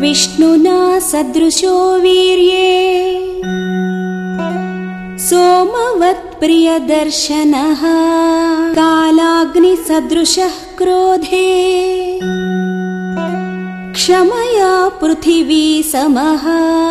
विष्णुना सदृशो वीर्ये। सोमवत्प्रियदर्शनः कालाग्निसदृशः क्रोधे। क्षमया पृथिवी समः।